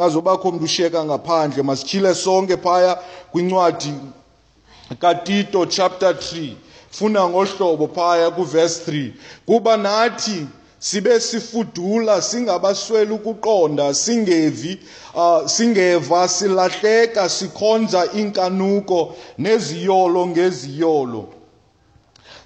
ngazobakho umuntu ushiyeka ngaphandle masityhile sonke phaya kwincwadi katito chapter 3 funa ngohlobo phaya kuverse 3 kuba nathi sibe sifudula singabasweli ukuqonda singevi uh, singeva silahleka sikhonza inkanuko neziyolo ngeziyolo.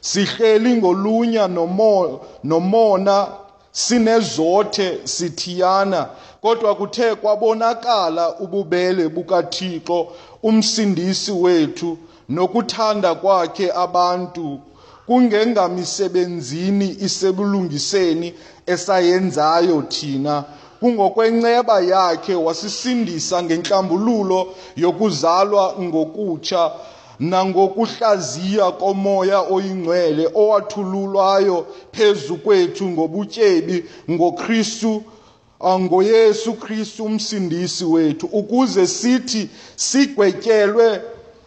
Sihleli ngolunya nomo, nomona sinezothe sithiyana kodwa kuthe kwabonakala ububele bukaThixo umsindisi wethu nokuthanda kwakhe abantu. Kungenganisebenzini isebulungiseni esayenzayo thina. Kungokwenceba yakhe wasisindisa ngenhlambululo yokuzalwa ngokutsha. Nangokuhlaziya komoya oyingcwele owathululwayo phezu kwethu ngobutyebi ngoKristu ngoyesu Kristu umsindisi wethu ukuze sithi sigwetyelwe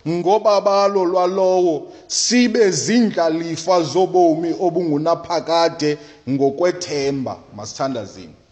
ngobabalo lwalowo sibe zindlalifa zobomi obungunaphakade ngokwethemba. Masithandazini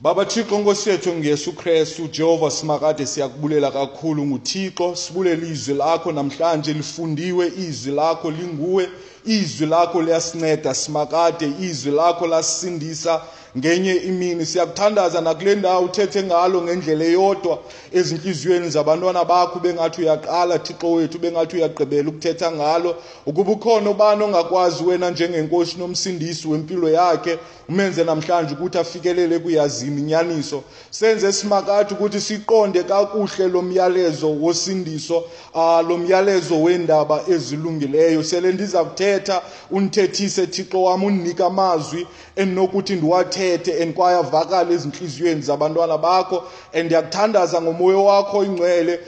Baba Thixo Nkosi yethu ngeyesu Kristu Jehova simakade siyakubulela kakhulu. nguThixo sibulela izwi lakho. Namhlanje lifundiwe izwi lakho linguwe izwi lakho liyasinceda. Simakade izwi lakho lasisindisa ngenye imini. Siyakuthandaza nakule ndawo uthethe ngalo ngendlela eyodwa ezinhliziyweni zabantwana bakho bengathi uyaqala thixo wethu bengathi uyagqibela ukuthetha ngalo. Ukuba ukhona ubani ongakwazi wena njengenkosi nomsindisi wempilo yakhe umenze namhlanje ukuthi afikelele kuyazini inyaniso senze simakade ukuthi siqonde kakuhle lo myalezo wosindiso uh, lo myalezo wendaba ezilungileyo. Sele ndiza kuthetha undithethise thixo wami undinika amazwi endinokuthi ndiwathethe and kwayavakala ezinhliziyweni zabantwana bakho and ndiyakuthandaza ngomoya wakho ingcwele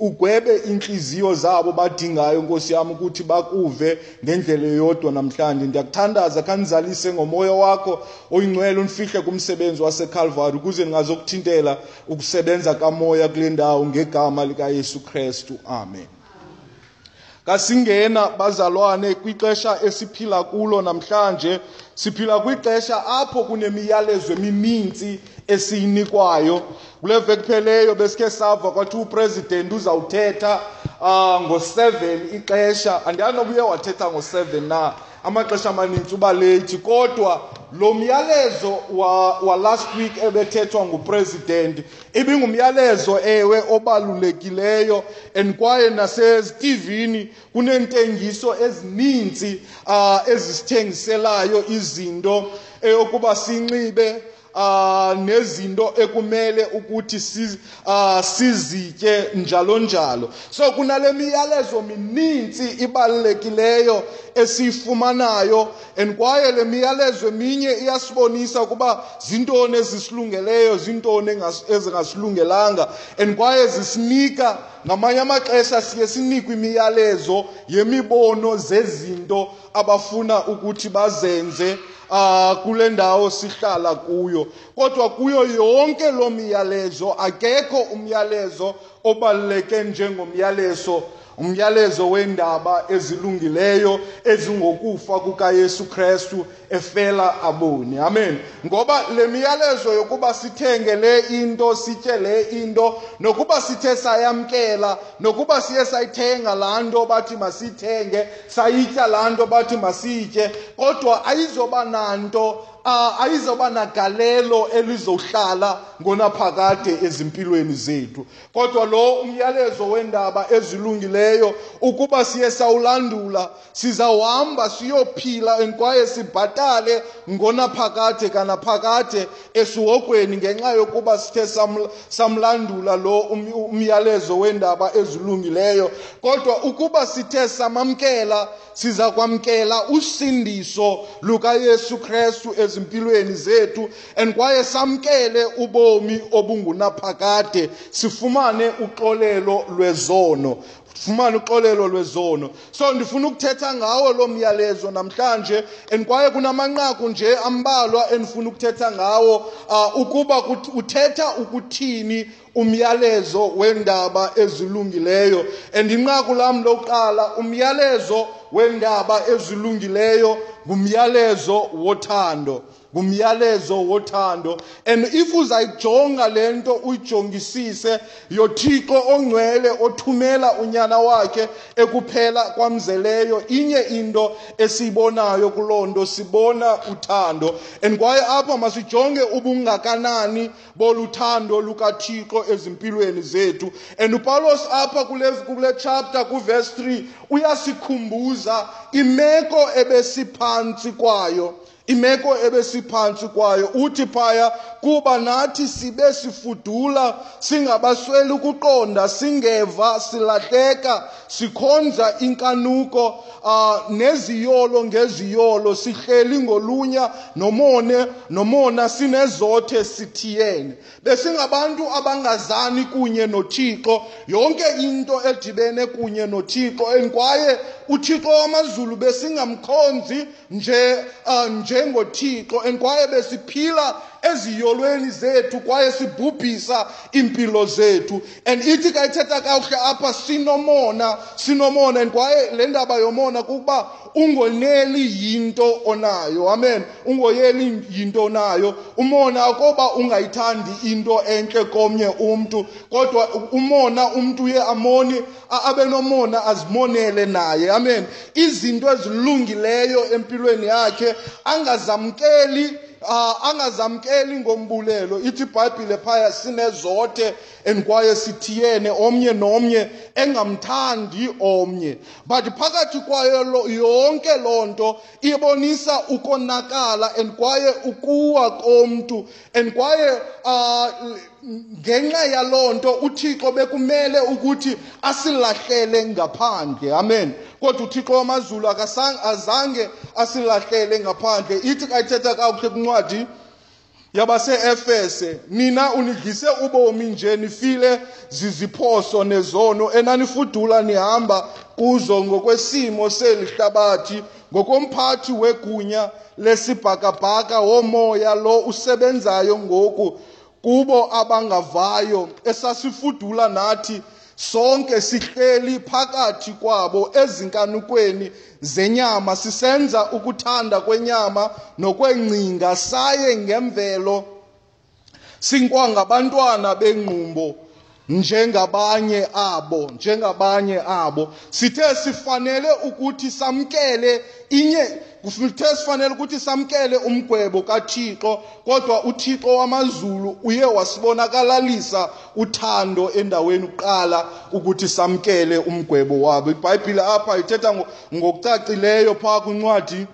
ugwebe inhliziyo zabo badingayo nkosi yami ukuthi bakuve ngendlela eyodwa namhlanje. Ndiyakuthandaza khanizalise ngomoya wakho oyingcwele unifihle kumsebenzi waseCalvary ukuze ningazokuthintela ukusebenza kamoya kule ndawo ngegama likaYesu Kristu. Amen. Kasingena bazalwane kwixesha esiphila kulo namhlanje. Siphila kwixesha apho kunemiyalezo emininzi esiyinikwayo. Kule veki pheleyo besikhe sava kwathi upresident uzawuthetha uh, ngo-7 ixesha. Andiyazi noba uye wathetha ngo-7 na? Amaxesha amanintsi uba leyithi kodwa lo myalezo wa, wa week ebethethwa ngupresident ibingumyalezo ewe obalulekileyo. And kwaye nasezitivini kuneentengiso ezininzi uh, ezisithengiselayo izinto eyokuba sinxibe uh, nezinto ekumele ukuthi siz, uh, sizitye njalo njalo. So kunale miyalezo mininzi ibalulekileyo esiyifumanayo and kwaye le miyalezo eminye iyasibonisa ukuba zintoni ezisilungeleyo zintoni ezingasilungelanga. And kwaye zisinika ngamanye amaxesha siye sinikwe imiyalezo yemibono zezinto abafuna ukuthi bazenze uh, kule ndawo sihlala kuyo. Kodwa kuyo yonke loo miyalezo akekho umyalezo obaluleke njengomyalezo umyalezo wendaba ezilungileyo ezingokufa kukaYesu Kristu efela aboni. Amen. Ngoba le miyalezo yokuba sithenge le into sitye le into nokuba sithe sayamkela nokuba siye sayithenga laa nto bathi masiyithenge sayitya laa nto bathi masiyitye kodwa ayizoba nanto uh, ayizoba nagalelo elizohlala ngonaphakade ezimpilweni zethu. Kodwa lo umyalezo wendaba ezilungileyo ukuba siye sawulandula sizawuhamba siyophila kwaye sibhatale ngonaphakade kanaphakade esihogweni ngenxa yokuba sithe samlandula lo umyalezo wendaba ezilungileyo. Kodwa ukuba sithe samamkela siza kwamkela usindiso lukaYesu Kristu ezimpilweni zethu. And kwaye samkele ubomi obungunaphakade sifumane uxolelo lwezono. Fumane uxolelo lwezono. So ndifuna ukuthetha ngawo lo myalezo namhlanje and kwaye kunamanqaku nje ambalwa endifuna ukuthetha ngawo uh, ukuba uthetha ukuthini umyalezo wendaba ezilungileyo. And inqaku lam lokuqala umyalezo wendaba ezilungileyo ngumyalezo wothando. Ngumyalezo wothando. And if uzayijonga le nto uyijongisise yothixo ongcwele othumela unyana wakhe ekuphela kwamzeleyo. Inye into esiyibonayo kuloo nto sibona uthando. And kwaye apha masijonge ubungakanani boluthando lukathixo ezimpilweni zethu. And upawulos apha kule, kule chapter kuverse 3 uyasikhumbuza imeko ebesiphantsi kwayo. Imeko ebesiphansi kwayo uthi phaya kuba nathi sibe sifudula singabasweli ukuqonda singeva silahleka sikhonza inkanuko uh, neziyolo ngeziyolo sihleli ngolunya nomone nomona sinezothe sithiyene. Besingabantu abangazani kunye nothixo yonke into edibene kunye nothixo kwaye uthixo wamazulu besingamkhonzi nje uh, njengothixo kwaye besiphila eziyolweni zethu kwaye sibhubhisa impilo zethu. And ithi ka ithetha kakuhle apha sinomona sinomona. And kwaye le ndaba yomona kukuba ungoneli yinto onayo. Amen. Ungoyeli yinto onayo. Umona akoba ungayithandi into entle komnye umntu kodwa umona umntu uye amoni abe nomona azimonele naye. Amen. Izinto ezilungileyo empilweni yakhe angazamkeli angazamkeli ngombulelo. Ithi ibhayibhile phaya sinezothe and kwaye sithiyene omnye nomnye engamthandi omnye. But phakathi kwayo yonke loo nto ibonisa ukonakala and kwaye ukuwa komntu. And kwaye uh, ngenxa yaloo nto uthixo bekumele ukuthi asilahlele ngaphandle. Amen. Kodwa uthixo wamazulu azange asilahlele ngaphandle. Ithi ka ithetha kakuhle kwincwadi yabase-efese nina unidlise ubomi nje nifile ziziphoso nezono enanifudula nihamba kuzo ngokwesimo seli hlabathi ngokomphathi wegunya lesibhakabhaka womoya lo usebenzayo ngoku kubo abangavayo esasifudula nathi sonke sihleli phakathi kwabo ezinkanukweni zenyama. Sisenza ukuthanda kwenyama nokwengcinga. Saye ngemvelo. Sinkwangabantwana bengqumbo njengabanye abo njengabanye abo. Sithe sifanele ukuthi samkele inye kuthe sifanele ukuthi samkele umgwebo kathixo kodwa uthixo wamazulu uye wasibonakalisa uthando endaweni kuqala ukuthi samkele umgwebo wabo. Ibhayibhile apha ithetha ngokucacileyo phaa kwincwadi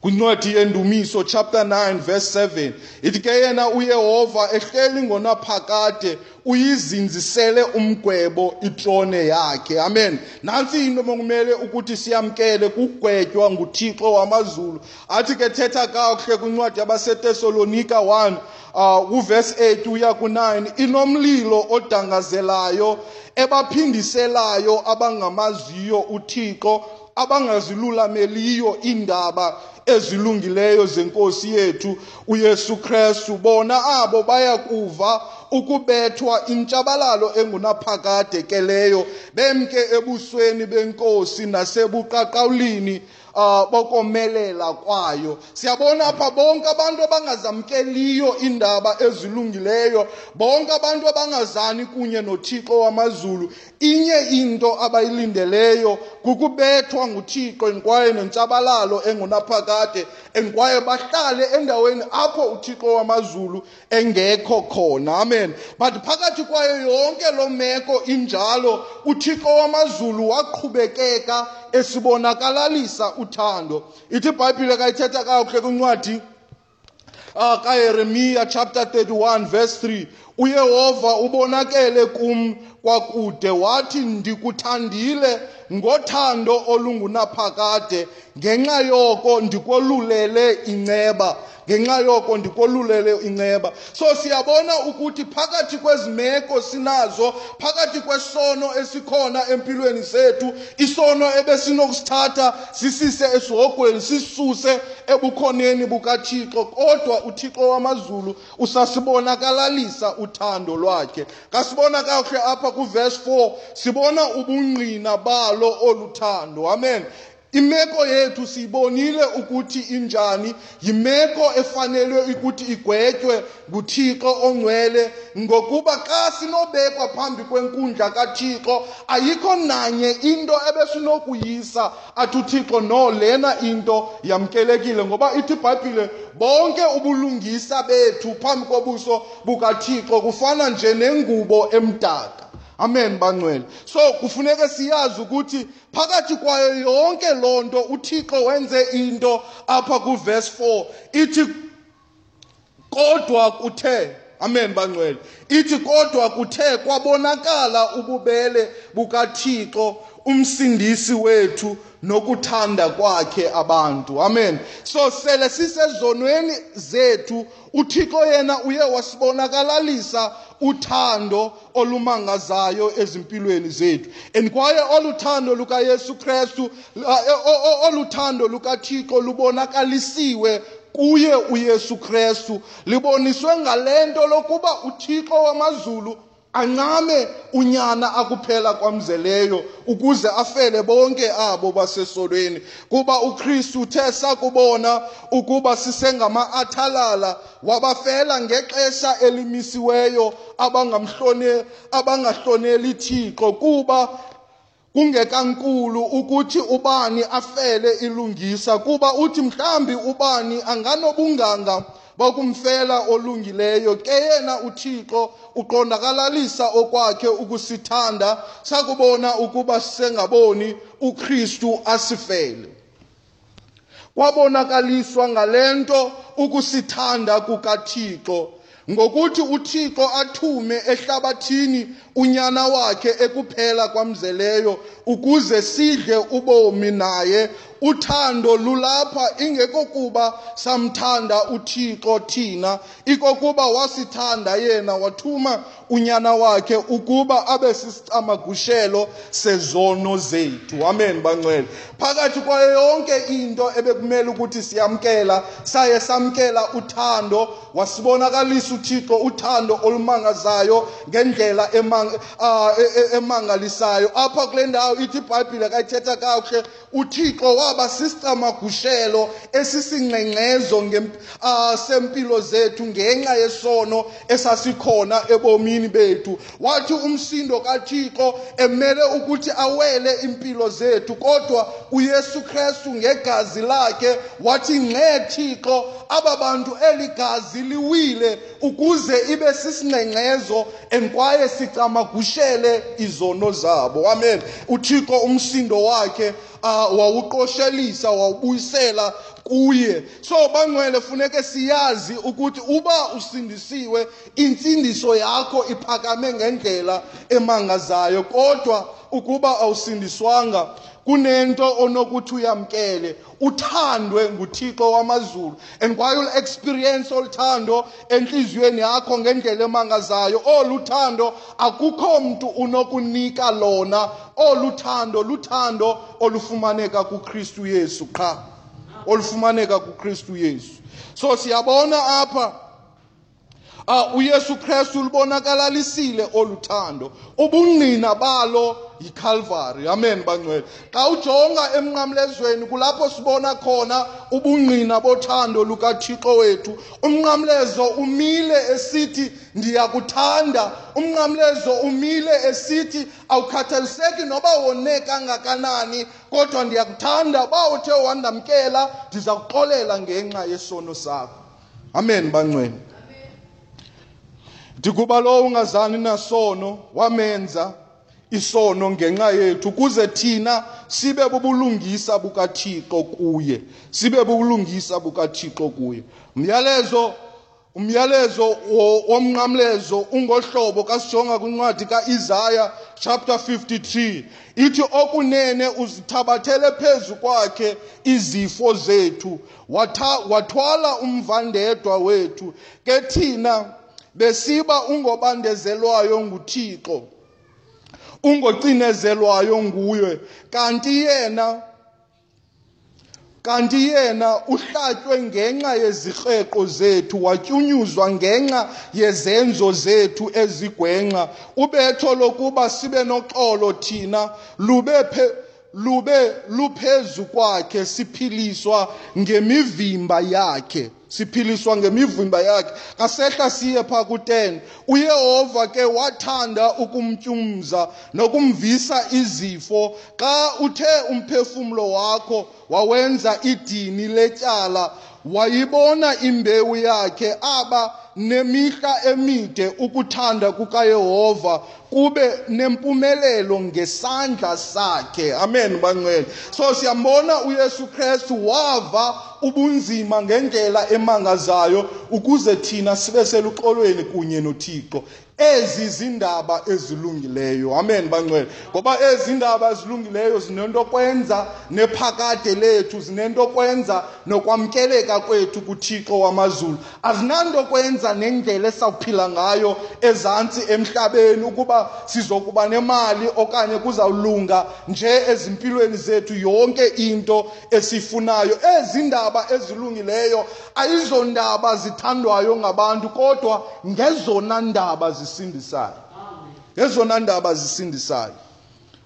kwincwadi yendumiso chapter 9 verse 7 ithi ke yena uyehova ehleli ngonaphakade uyizinzisele umgwebo itrone yakhe. Amen. Nantsi into bekumele ukuthi siyamkele kugwetywa nguthixo wamazulu. Athi ke thetha kakuhle kwincwadi yabasetesalonika 1 uh, kuvesi 8 uya ku-9 inomlilo odangazelayo ebaphindiselayo abangamaziyo uthixo abangazilulameliyo iindaba ezilungileyo zenkosi yethu uyesu krestu bona abo bayakuva ukubethwa intshabalalo engunaphakade ke leyo. Bemke ebusweni benkosi nasebuqaqawulini uh, bokomelela kwayo. Siyabona apha bonke abantu abangazamkeliyo iindaba ezilungileyo. Bonke abantu abangazani kunye nothixo wamazulu. Inye into abayilindeleyo kukubethwa nguthixo kwaye nentshabalalo engunaphakade kwaye bahlale endaweni apho uthixo wamazulu engekho khona. Amen. But phakathi kwayo yonke loo meko injalo uthixo wamazulu waqhubekeka esibonakalalisa uthando. Ithi ibhayibhile kayithetha kakuhle kwincwadi uh, kaYeremiya chapter 31 verse 3 uyehova ubonakele kum kwakude wathi ndikuthandile ngothando olungunaphakade ngenxa yoko ndikolulele inceba ngenxa yoko ndikolulele inceba. So siyabona ukuthi phakathi kwezimeko sinazo phakathi kwesono esikhona empilweni zethu isono ebesinokusithatha sisise esihogweni sisuse ebukhoneni bukathixo kodwa uthixo wamazulu usasibonakalalisa uthando lwakhe. Kasibona kakuhle apha kuvesi 4 sibona ubungqina balo oluthando. Amen. Imeko yethu siyibonile ukuthi injani. Yimeko efanelwe ukuthi igwetywe nguthixo ongcwele. Ngokuba xa sinobekwa phambi kwenkundla kathixo ayikho nanye into ebesinokuyisa athi uthixo no lena into yamkelekile. Ngoba ithi ibhayibhile bonke ubulungisa bethu phambi kobuso bukathixo kufana nje nengubo emdaka. Amen bangcwele. So kufuneka siyazi ukuthi phakathi kwayo yonke loo nto uthixo wenze into apha kuverse 4 ithi kodwa kuthe amen bangcwele. Ithi kodwa kuthe kwabonakala ububele bukathixo umsindisi wethu nokuthanda kwakhe abantu. Amen. So sele sisezonweni zethu uthixo yena uye wasibonakalalisa uthando olumangazayo ezimpilweni zethu. And kwaye oluthando lukayesu krestu oluthando lukathixo lubonakalisiwe kuye uyesu krestu liboniswe ngale nto lokuba uthixo wamazulu ancame unyana akuphela kwamzeleyo ukuze afele bonke abo basesodweni kuba ukristu uthe sakubona ukuba sisengama-athalala wabafela ngexesha elimisiweyo abangahloneli thixo kuba kungekankulu ukuthi ubani afele ilungisa kuba uthi mhlambi ubani anganobunganga bokumfela olungileyo ke yena uthixo uqondakalalisa okwakhe ukusithanda. Sakubona ukuba sisengaboni ukristu asifele. Kwabonakaliswa ngale nto ukusithanda kukathixo ngokuthi uthixo athume ehlabathini unyana wakhe ekuphela kwamzeleyo ukuze sidle ubomi naye uthando lulapha ingekokuba samthanda uthixo thina. Ikokuba wasithanda yena wathuma unyana wakhe ukuba abe sisicamagushelo sezono zethu. Amen bangcwele. Phakathi kwayo yonke into ebekumele ukuthi siyamkela saye samkela uthando. Wasibonakalisa uthixo uthando olumangazayo ngendlela emangalisayo. Apha kule ndawo ithi ibhayibhile kayithetha kakuhle uthixo waba sisicamagushelo esisingcengcezo sempilo zethu ngenxa yesono esasikhona ebomini bethu. Wathi umsindo kathixo emele ukuthi awele impilo zethu kodwa uyesu krestu ngegazi lakhe wathi ngxe thixo aba bantu eli gazi liwile ukuze ibe sisingcengcezo and kwaye sicamagushele izono zabo. Amen. Uthixo umsindo wakhe uh, wawuqoshelisa wawubuyisela kuye. So bangcwele funeke siyazi ukuthi uba usindisiwe intsindiso yakho iphakame ngendlela emangazayo kodwa ukuba awusindiswanga kunento onokuthi uyamkele uthandwe nguthixo wamazulu. And kwaye ulu-experience oluthando entliziyweni yakho ngendlela emangazayo oluthando akukho mntu unokunika lona. Oluthando luthando olufumaneka kukristu yesu qha. Olufumaneka kukristu yesu. So siyabona apha uh, uyesu krestu lubonakalalisile oluthando. Ubungqina balo yicalvary amen bangcwele. Xa ujonga emnqamlezweni kulapho sibona khona ubungqina bothando lukathixo wethu. Umnqamlezo umile esithi ndiyakuthanda. Umnqamlezo umile esithi awukhathaliseki noba wone kangakanani kodwa ndiyakuthanda uba uthe wandamkela ndiza kuxolela ngenxa yesono sakho. Amen bangcwele. Ndikuba lo ungazani nasono wamenza. Isono ngenxa yethu ukuze thina sibe bubulungisa bukathixo kuye sibe bubulungisa bukathixo kuye. Umyalezo umyalezo womnqamlezo ungohlobo kasijonga kwincwadi kaIsaya chapter 53 ithi okunene uzithabathele phezu kwakhe izifo zethu wathwala umvandedwa wethu ke thina besiba ungobandezelwayo nguThixo. Ungocinezelwayo nguye. Kanti yena kanti yena uhlatywe ngenxa yezikreko zethu watyunyuzwa ngenxa yezenzo zethu ezigwenxa. Ubetho lokuba sibe noxolo thina lube phe lube luphezu kwakhe siphiliswa ngemivimba yakhe. Siphiliswa ngemivimba yakhe. Kasehla siye pha ku-10 uyehova ke wathanda ukumtyumza nokumvisa izifo. Xa uthe umphefumlo wakho wawenza idini letyala wayibona imbewu yakhe aba nemihla emide ukuthanda kukayehova. Kube nempumelelo ngesandla sakhe. Amen bangcwele so siyambona uyesu kristu wava ubunzima ngendlela emangazayo ukuze thina sibe seluxolweni kunye nothixo. Ezi zindaba ezilungileyo. Amen bangcwele ngoba ezi ndaba ezilungileyo zinento kwenza nephakade lethu zinento kwenza nokwamkeleka kwethu kuthixo wamazulu. Azinanto kwenza nendlela esawuphila ngayo ezantsi emhlabeni ukuba sizokuba nemali okanye kuzawulunga nje ezimpilweni zethu yonke into esifunayo. Ezi ndaba ezilungileyo ayizondaba zithandwayo ngabantu kodwa ngezona ndaba zisindisayo. Ngezona ndaba zisindisayo.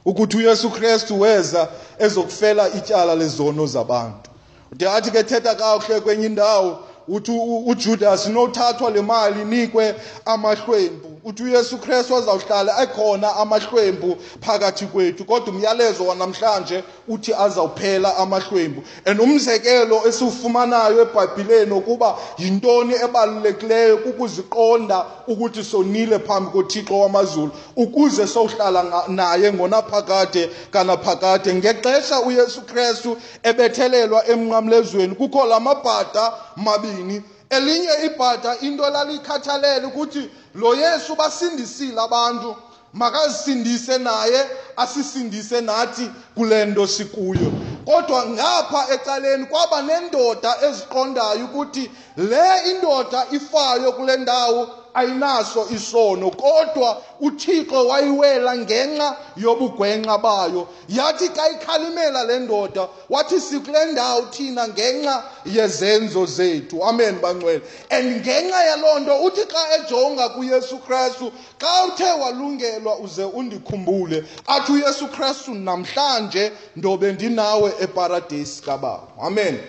Ukuthi uyesu kristu weza ezokufela ityala lezono zabantu. Ude athi ke thetha kakuhle kwenye indawo uthi ujudas nothathwa le mali nikwe amahlwempu. Uthi uyesu kristu azawuhlala ekhona amahlwempu phakathi kwethu kodwa umyalezo wanamhlanje uthi azawuphela amahlwempu. And umzekelo esiwufumanayo ebhayibhileni ukuba yintoni ebalulekileyo kukuziqonda ukuthi sonile phambi kothixo wamazulu ukuze sowuhlala naye ngonaphakade kanaphakade ngexesha uyesu kristu ebethelelwa emnqamlezweni kukho la mabhada mabini elinye ibhada into lalikhathalele ukuthi lo yesu basindisile abantu. Makazisindise naye asisindise nathi kule nto sikuyo. Kodwa ngapha ecaleni kwaba nendoda eziqondayo ukuthi le indoda ifayo kule ndawo ayinaso isono kodwa uthixo wayiwela ngenxa yobugwenxa bayo. Yathi xa ikhalimela le ndoda wathi sikule ndawo thina ngenxa yezenzo zethu. Amen bangcwele. And ngenxa yaloo nto uthi xa ejonga kuyesu kristu xa uthe walungelwa uze undikhumbule athi uyesu kristu namhlanje ndobe ndinawe eparadesi kababa. Amen.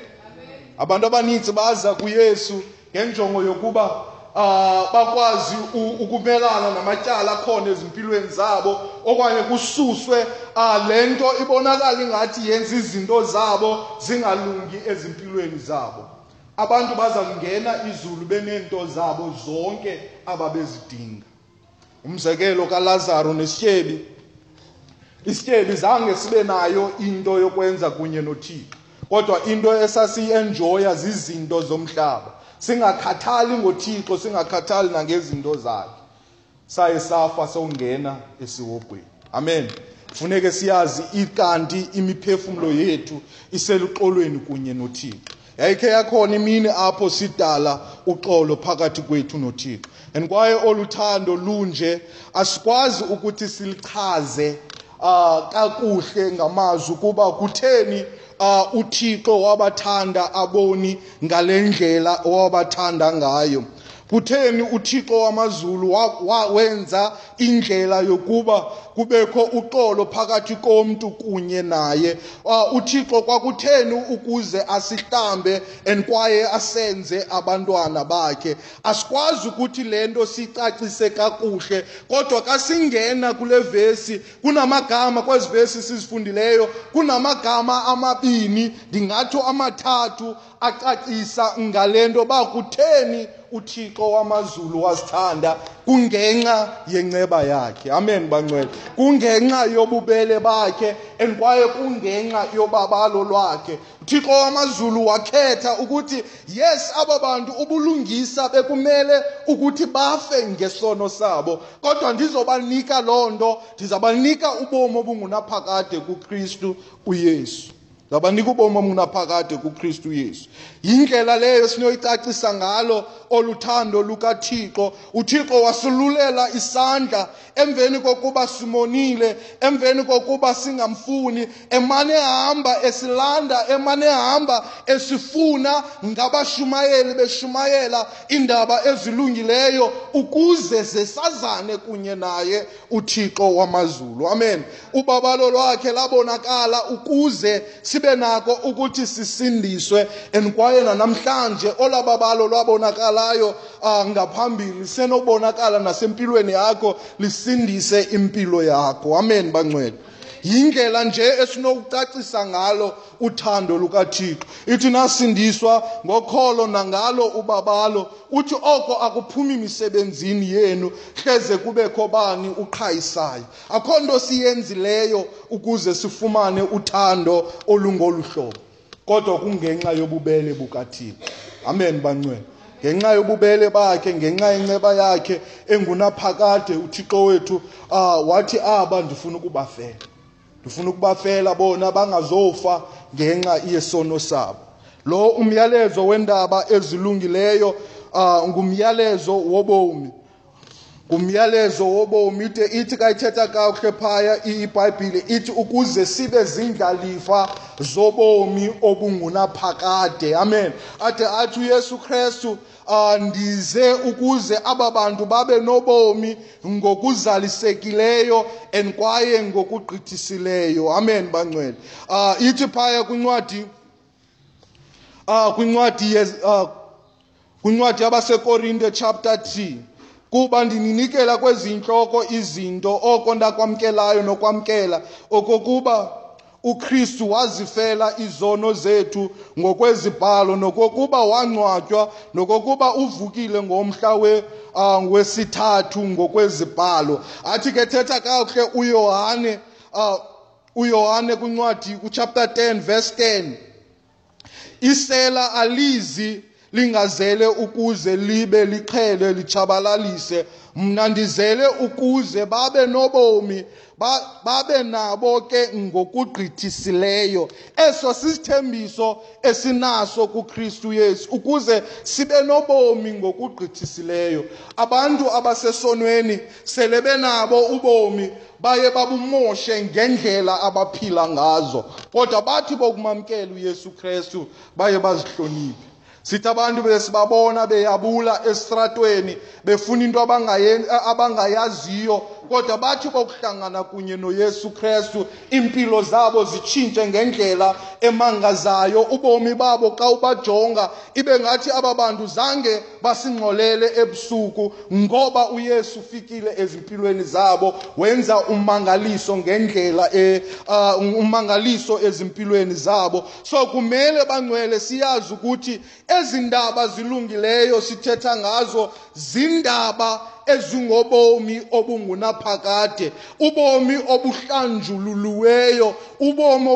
Abantu abaninzi baza kuyesu ngenjongo yokuba uh bakwazi ukumelana namatyala akhona ezimpilweni zabo okanye kususwe uh, le nto ibonakala ingathi yenza izinto zabo zingalungi ezimpilweni zabo. Abantu baza kungena izulu beneento zabo zonke ababezidinga. Umzekelo kalazaro nesityebi isityebi zange sibe nayo into yokwenza kunye nothixo kodwa into esasiyenjoya zizinto zomhlaba. Singakhathali ngothixo singakhathali nangezinto zakhe. Saye safa sowungena esiwogweni. Amen. Funeke siyazi ikanti imiphefumlo yethu iseluxolweni kunye nothixo. Yayikhe yakhona imini apho sidala uxolo phakathi kwethu nothixo. And kwaye oluthando lunje asikwazi ukuthi silichaze uh, kakuhle ngamazwi ukuba kutheni uh, uthixo wabathanda aboni ngale ndlela owabathanda ngayo. Kutheni uthixo wamazulu wenza indlela yokuba kubekho uxolo phakathi komntu kunye naye. Uh, uthixo kwakutheni ukuze asihlambe and kwaye asenze abantwana bakhe? Asikwazi ukuthi le nto siyicacise kakuhle kodwa kasingena kule vesi kunamagama kwezi vesi sizifundileyo kunamagama amabini ndingatsho amathathu acacisa ngale nto uba kutheni uthixo wamazulu wasithanda kungenxa yenceba yakhe. Amen bangcwele kungenxa yobubele bakhe and kwaye kungenxa yobabalo lwakhe uthixo wamazulu wakhetha ukuthi yes aba bantu ubulungisa bekumele ukuthi bafe ngesono sabo kodwa ndizobanika loo nto ndizabanika ubomi obungunaphakade kukristu uyesu. Zabanika ubomi obunaphakade kukristu yesu. Yindlela leyo sinoyicacisa ngalo oluthando lukathixo. Uthixo wasululela isandla emveni kokuba simonile emveni kokuba singamfuni emane hamba esilanda emane hamba esifuna ngabashumayeli beshumayela indaba ezilungileyo ukuze zesazane kunye naye uthixo wamazulu. Amen. Ubabalo lwakhe labonakala ukuze sibe nako ukuthi sisindiswe and kwaye nanamhlanje olababalo lwabonakalayo uh, ngaphambili senobonakala nasempilweni yakho lisindise impilo yakho. Amen bangcwele. Yindlela nje esinokucacisa ngalo uthando lukathixo. Ithi nasindiswa ngokholo nangalo ubabalo uthi oko akuphumi misebenzini yenu hleze kubekho bani uqhayisayo. Akho nto siyenzileyo ukuze sifumane uthando olungolu hlobo. Kodwa kungenxa yobubele bukathixo. Amen bangcwele ngenxa yobubele bakhe ngenxa yenceba yakhe engunaphakade uthixo wethu uh, wathi aba ndifuna ukubafela. Ndifuna ukubafela bona bangazofa ngenxa yesono sabo. Lo umyalezo wendaba ezilungileyo uh, ngumyalezo wobomi. Ngumyalezo wobomi ide ithi kayithetha kakuhle phaya ibhayibhile ithi ukuze sibe zindlalifa zobomi obungunaphakade. Amen. Ade athi uyesu krestu uh, ndize ukuze aba bantu babe nobomi ngokuzalisekileyo and kwaye ngokugqithisileyo. Amen bangcwele. Uh, ithi phaya kwincwadi uh, kwincwadi uh, kwincwadi yabasekorinte chapter 3 kuba ndininikela kwezinhloko izinto oko ndakwamkelayo nokwamkela okokuba uKristu wazifela izono zethu ngokwezibhalo nokokuba wangcwatywa nokokuba uvukile ngomhla we uh, wesithathu ngokwezibhalo. Athi ke thetha kakuhle uYohane uh, uYohane kwincwadi kuchapter 10 verse 10 isela alizi lingazele ukuze libe liqhele lichabalalise. Mna ndizele ukuze babe nobomi babe nabo ke ngokugqithisileyo. Eso sisithembiso esinaso kuKristu Yesu ukuze sibe nobomi ngokugqithisileyo. Abantu abasesonweni sele benabo ubomi baye babumoshe ngendlela abaphila ngazo. Kodwa bathi bokumamkela uYesu Kristu baye bazihloniphe. Sithi abantu besibabona beyabula esitratweni befuna into abangayaziyo. Kodwa bathi bokuhlangana kunye noyesu krestu iimpilo zabo zitshintshe ngendlela emangazayo. Ubomi babo xa ubajonga ibe ngathi aba bantu zange basingxolele ebusuku ngoba uyesu ufikile ezimpilweni zabo wenza umangaliso ngendlela e, uh, umangaliso ezimpilweni zabo. So kumele bangcwele siyazi ukuthi ezi ndaba zilungileyo sithetha ngazo zindaba ezingobomi obungunaphakade ubomi obuhlanjululiweyo ubomi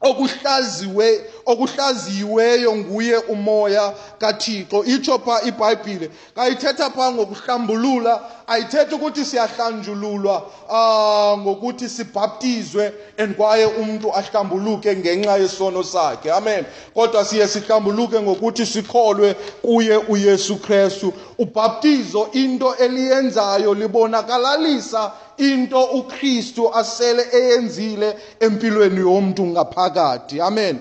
okuhlaziwe okuhlaziyiweyo nguye umoya kathixo. Itsho pha ibhayibhile kayithetha phaa ngokuhlambulula ayithethi ukuthi siyahlanjululwa uh, ngokuthi sibhaptizwe and kwaye umntu ahlambuluke ngenxa yesono sakhe. Amen. Kodwa siye sihlambuluke ngokuthi sikholwe kuye uyesu krestu. Ubhaptizo into eliyenzayo libonakalalisa into uKristu asele eyenzile empilweni yomuntu ngaphakathi. Amen.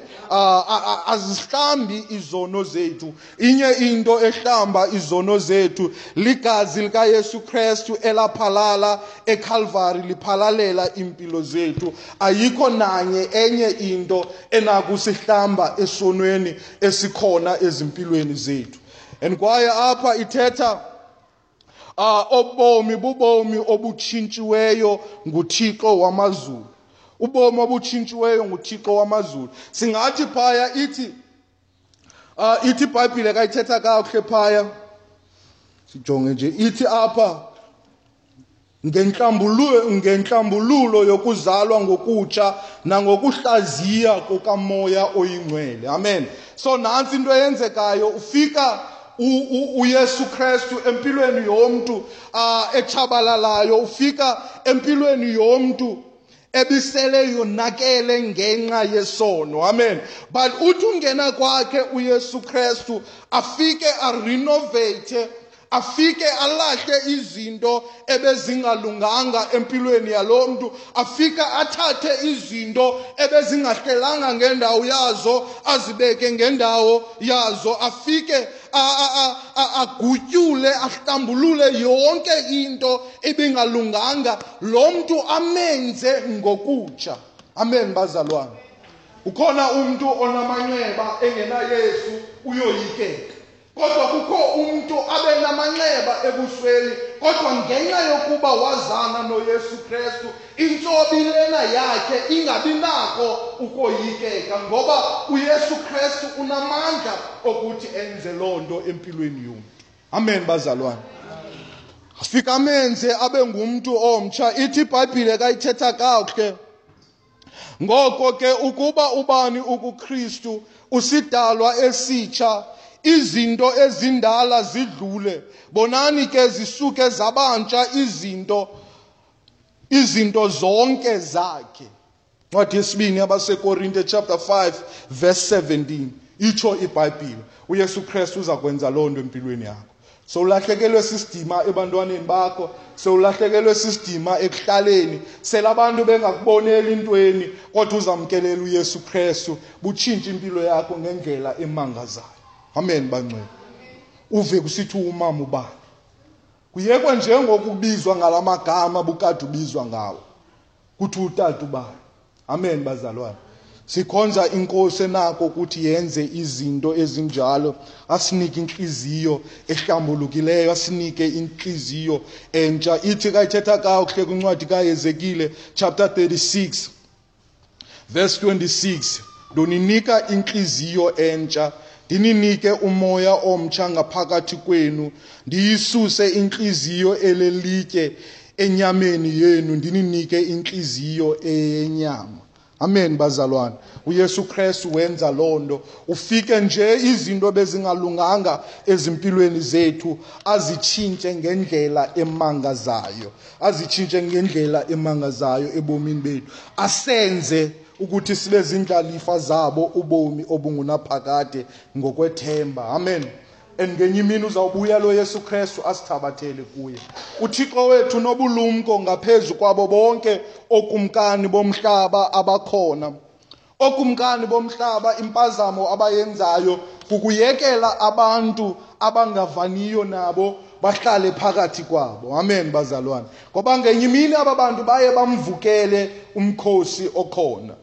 Azihlambi izono zethu. Inye into ehlamba izono zethu ligazi lika Yesu Kristu elaphalala eCalvary liphalalela impilo zethu. Ayikho nanye enye into enakusihlamba esonweni esikhona ezimpilweni zethu. And kwaye apha ithetha uh, obomi bubomi obutshintshiweyo nguthixo wamazulu. Ubomi obutshintshiweyo nguthixo wamazulu. Singathi phaya ithi uh, ithi ibhayibhile kayithetha kakuhle phaya. Sijonge nje ithi apha ngenhlambululo yokuzalwa ngokutsha nangokuhlaziya kukamoya oyingcwele. Amen. So nansi into eyenzekayo ufika uYesu Kristu empilweni yomuntu uh, echabalalayo ufika empilweni yomuntu ebisele yonakele ngenxa yesono. Amen. But uthi ungena kwakhe uyesu kristu afike arenovate afike alahle izinto ebezingalunganga empilweni yalo mntu. Afike athathe izinto ebezingahlelanga ngendawo yazo azibeke ngendawo yazo. Afike agutyule ahlambulule yonke into ebingalunganga. Lo mntu amenze ngokutsha. Amen bazalwane. Ukhona umntu onamanxeba engenayesu uyoyikeka. Kodwa kukho umntu abe namanxeba ebusweni kodwa ngenxa yokuba wazana noyesu kristu intsobi lena yakhe ingabi nako ukoyikeka ngoba uyesu kristu unamandla okuthi enze loo nto empilweni yomntu. Amen bazalwane. Fika amenze abe ngumntu omtsha. Ithi ibhayibhile kayithetha kakuhle. Ngoko ke ukuba ubani ukukristu usidalwa esitsha izinto ezindala zidlule. Bonani ke zisuke zabantsha izinto izinto zonke zakhe. Ncwadi yesibini yabasekorinte chapter 5 verse 17 itsho ibhayibhile. Uyesu kristu uza kwenza loo nto empilweni yakho. Sowulahlekelwe sisidima ebantwaneni bakho sewulahlekelwe sisidima ekuhlaleni. Selabantu bengakuboneli intweni kodwa uzamkelela uyesu kristu butshintshe impilo yakho ngendlela emangazayo. Amen bangcwele uve kusithi umama ubani kuyekwa njengokubizwa ngalamagama bukade ubizwa ngawo. Kuthi utata ubani amen bazalwane. Sikhonza inkosi enako ukuthi yenze izinto ezinjalo asinike inhliziyo ehlambulukileyo asinike inhliziyo entsha. Ithi kayithetha kakuhle kwincwadi kayezekile chapter 36 verse 26 ndoninika inhliziyo entsha ndininike umoya omtsha ngaphakathi kwenu ndiyisuse inhliziyo elelitye enyameni yenu ndininike inhliziyo eyenyama. Amen bazalwane. Uyesu kristu wenza loo nto. Ufike nje izinto bezingalunganga ezimpilweni zethu azitshintshe ngendlela emangazayo azitshintshe ngendlela emangazayo ebomini bethu. Asenze ukuthi sibe zindlalifa zabo ubomi obungunaphakade ngokwethemba. Amen. And ngenye imini uzawubuya lo yesu kristu asithabathele kuye. Uthixo wethu nobulumko ngaphezu kwabo bonke okumkani bomhlaba abakhona okumkani bomhlaba impazamo abayenzayo kukuyekela abantu abangavaniyo nabo bahlale phakathi kwabo. Amen bazalwane. Ngoba ngenye imini aba bantu baye bamvukele umkhosi okhona.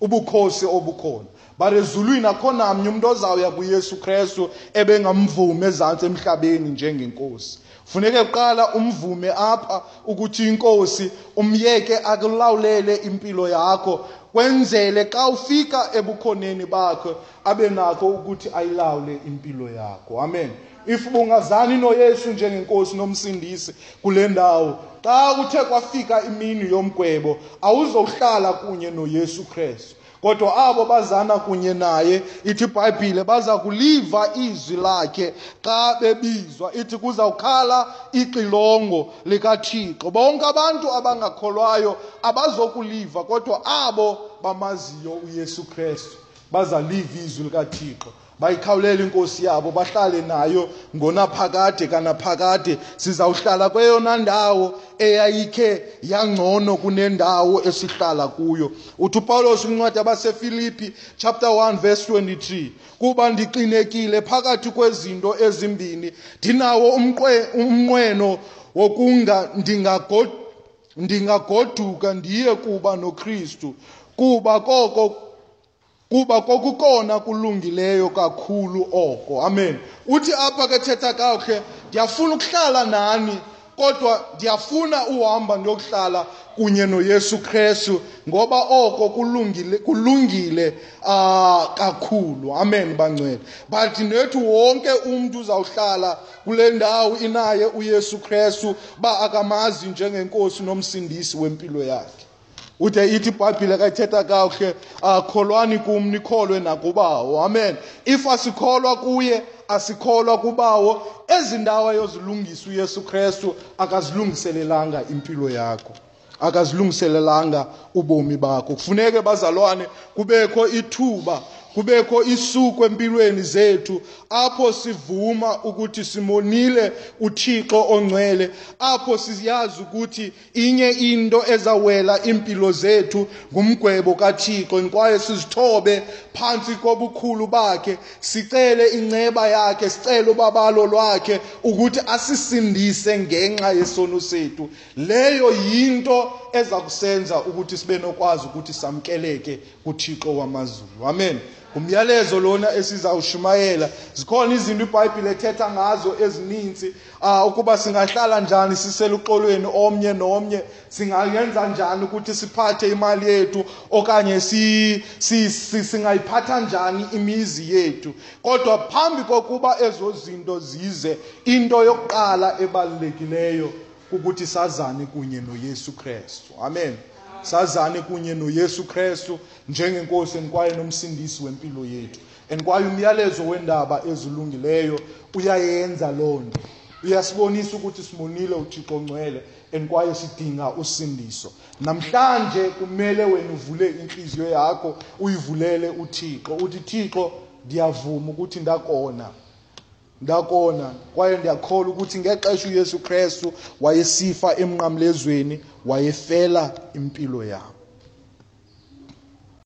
Ubukhosi obukhona. But ezulwini akho namnye umuntu ozawuya kuyesu kristu ebengamvumi ezantsi emhlabeni njengenkosi. Funeke kuqala umvume apha ukuthi inkosi umyeke akulawulele impilo yakho kwenzele xa ufika ebukhoneni bakho abe nakho ukuthi ayilawule impilo yakho. Amen. If bungazani noyesu njengenkosi nomsindisi kule ndawo. Xa kuthe kwafika imini yomgwebo awuzohlala kunye noyesu kristu. Kodwa abo bazana kunye naye ithi ibhayibhile baza kuliva izwi lakhe xa bebizwa. Ithi kuzawukhala ixilongo likathixo. Bonke abantu abangakholwayo abazokuliva kodwa abo bamaziyo uyesu kristu. Bazaliva izwi likathixo. Bayikhawulela inkosi yabo bahlale nayo ngonaphakade kanaphakade. Sizawuhlala kweyona ndawo eyayikhe yangcono kunendawo esihlala kuyo. Uthi upawulos kwincwadi abasefilipi chapter 1 verse 23 kuba ndiqinekile phakathi kwezinto ezimbini ndinawo umnqweno wokunga ndingagoduka ndiye kuba nokristu. Kuba koko kuba kokukona kulungileyo kakhulu oko. Amen. Uthi apha ke thetha kakuhle ndiyafuna ukuhlala nani kodwa ndiyafuna uhamba ndiyokuhlala kunye noyesu kristu ngoba oko kulungile kulungile uh, kakhulu. Amen bangcwele. But nethu wonke umntu uzawuhlala kule ndawo inaye uyesu kristu ba akamazi njengenkosi nomsindisi wempilo yakhe. Ude ithi ibhayibhile kayithetha kakuhle akholwani kum nikholwe nakubawo. Amen. If asikholwa kuye asikholwa kubawo. Ezi ndawo ayozilungisa uyesu kristu akazilungiselelanga impilo yakho. Akazilungiselelanga ubomi bakho. Kufuneke bazalwane kubekho ithuba kubekho isuku empilweni zethu apho sivuma ukuthi simonile uThixo ongcwele apho siyazi ukuthi inye into ezawela impilo zethu ngumgwebo kaThixo kwaye sizithobe phansi kobukhulu bakhe sicele inceba yakhe sicele ubabalo lwakhe ukuthi asisindise ngenxa yesono sethu. Leyo yinto eza kusenza ukuthi sibe nokwazi ukuthi samkeleke kuThixo wamazulu. Amen. Umyalezo lona esizawushumayela zikhona izinto ibhayibhile ethetha ngazo ezininzi uh, ukuba singahlala njani siseluxolweni omnye nomnye singayenza njani ukuthi siphathe imali yethu okanye si, si, si, singayiphatha njani imizi yethu. Kodwa phambi kokuba ezo zinto zize into yokuqala ebalulekileyo ukuthi sazane kunye noyesu krestu amen. Sazane kunye noyesu krestu njengenkosi kwaye nomsindisi wempilo yethu. And kwaye umyalezo wendaba ezilungileyo uyayenza loo nto. Uyasibonisa ukuthi simonile uthixo ngcwele and kwaye sidinga usindiso. Namhlanje kumele wena uvule inhliziyo yakho uyivulele uthixo. Uthi thixo ndiyavuma ukuthi ndakona. Ndakona. Kwaye ndiyakholwa ukuthi ngexesha uyesu krestu wayesifa emnqamlezweni wayefela impilo yam.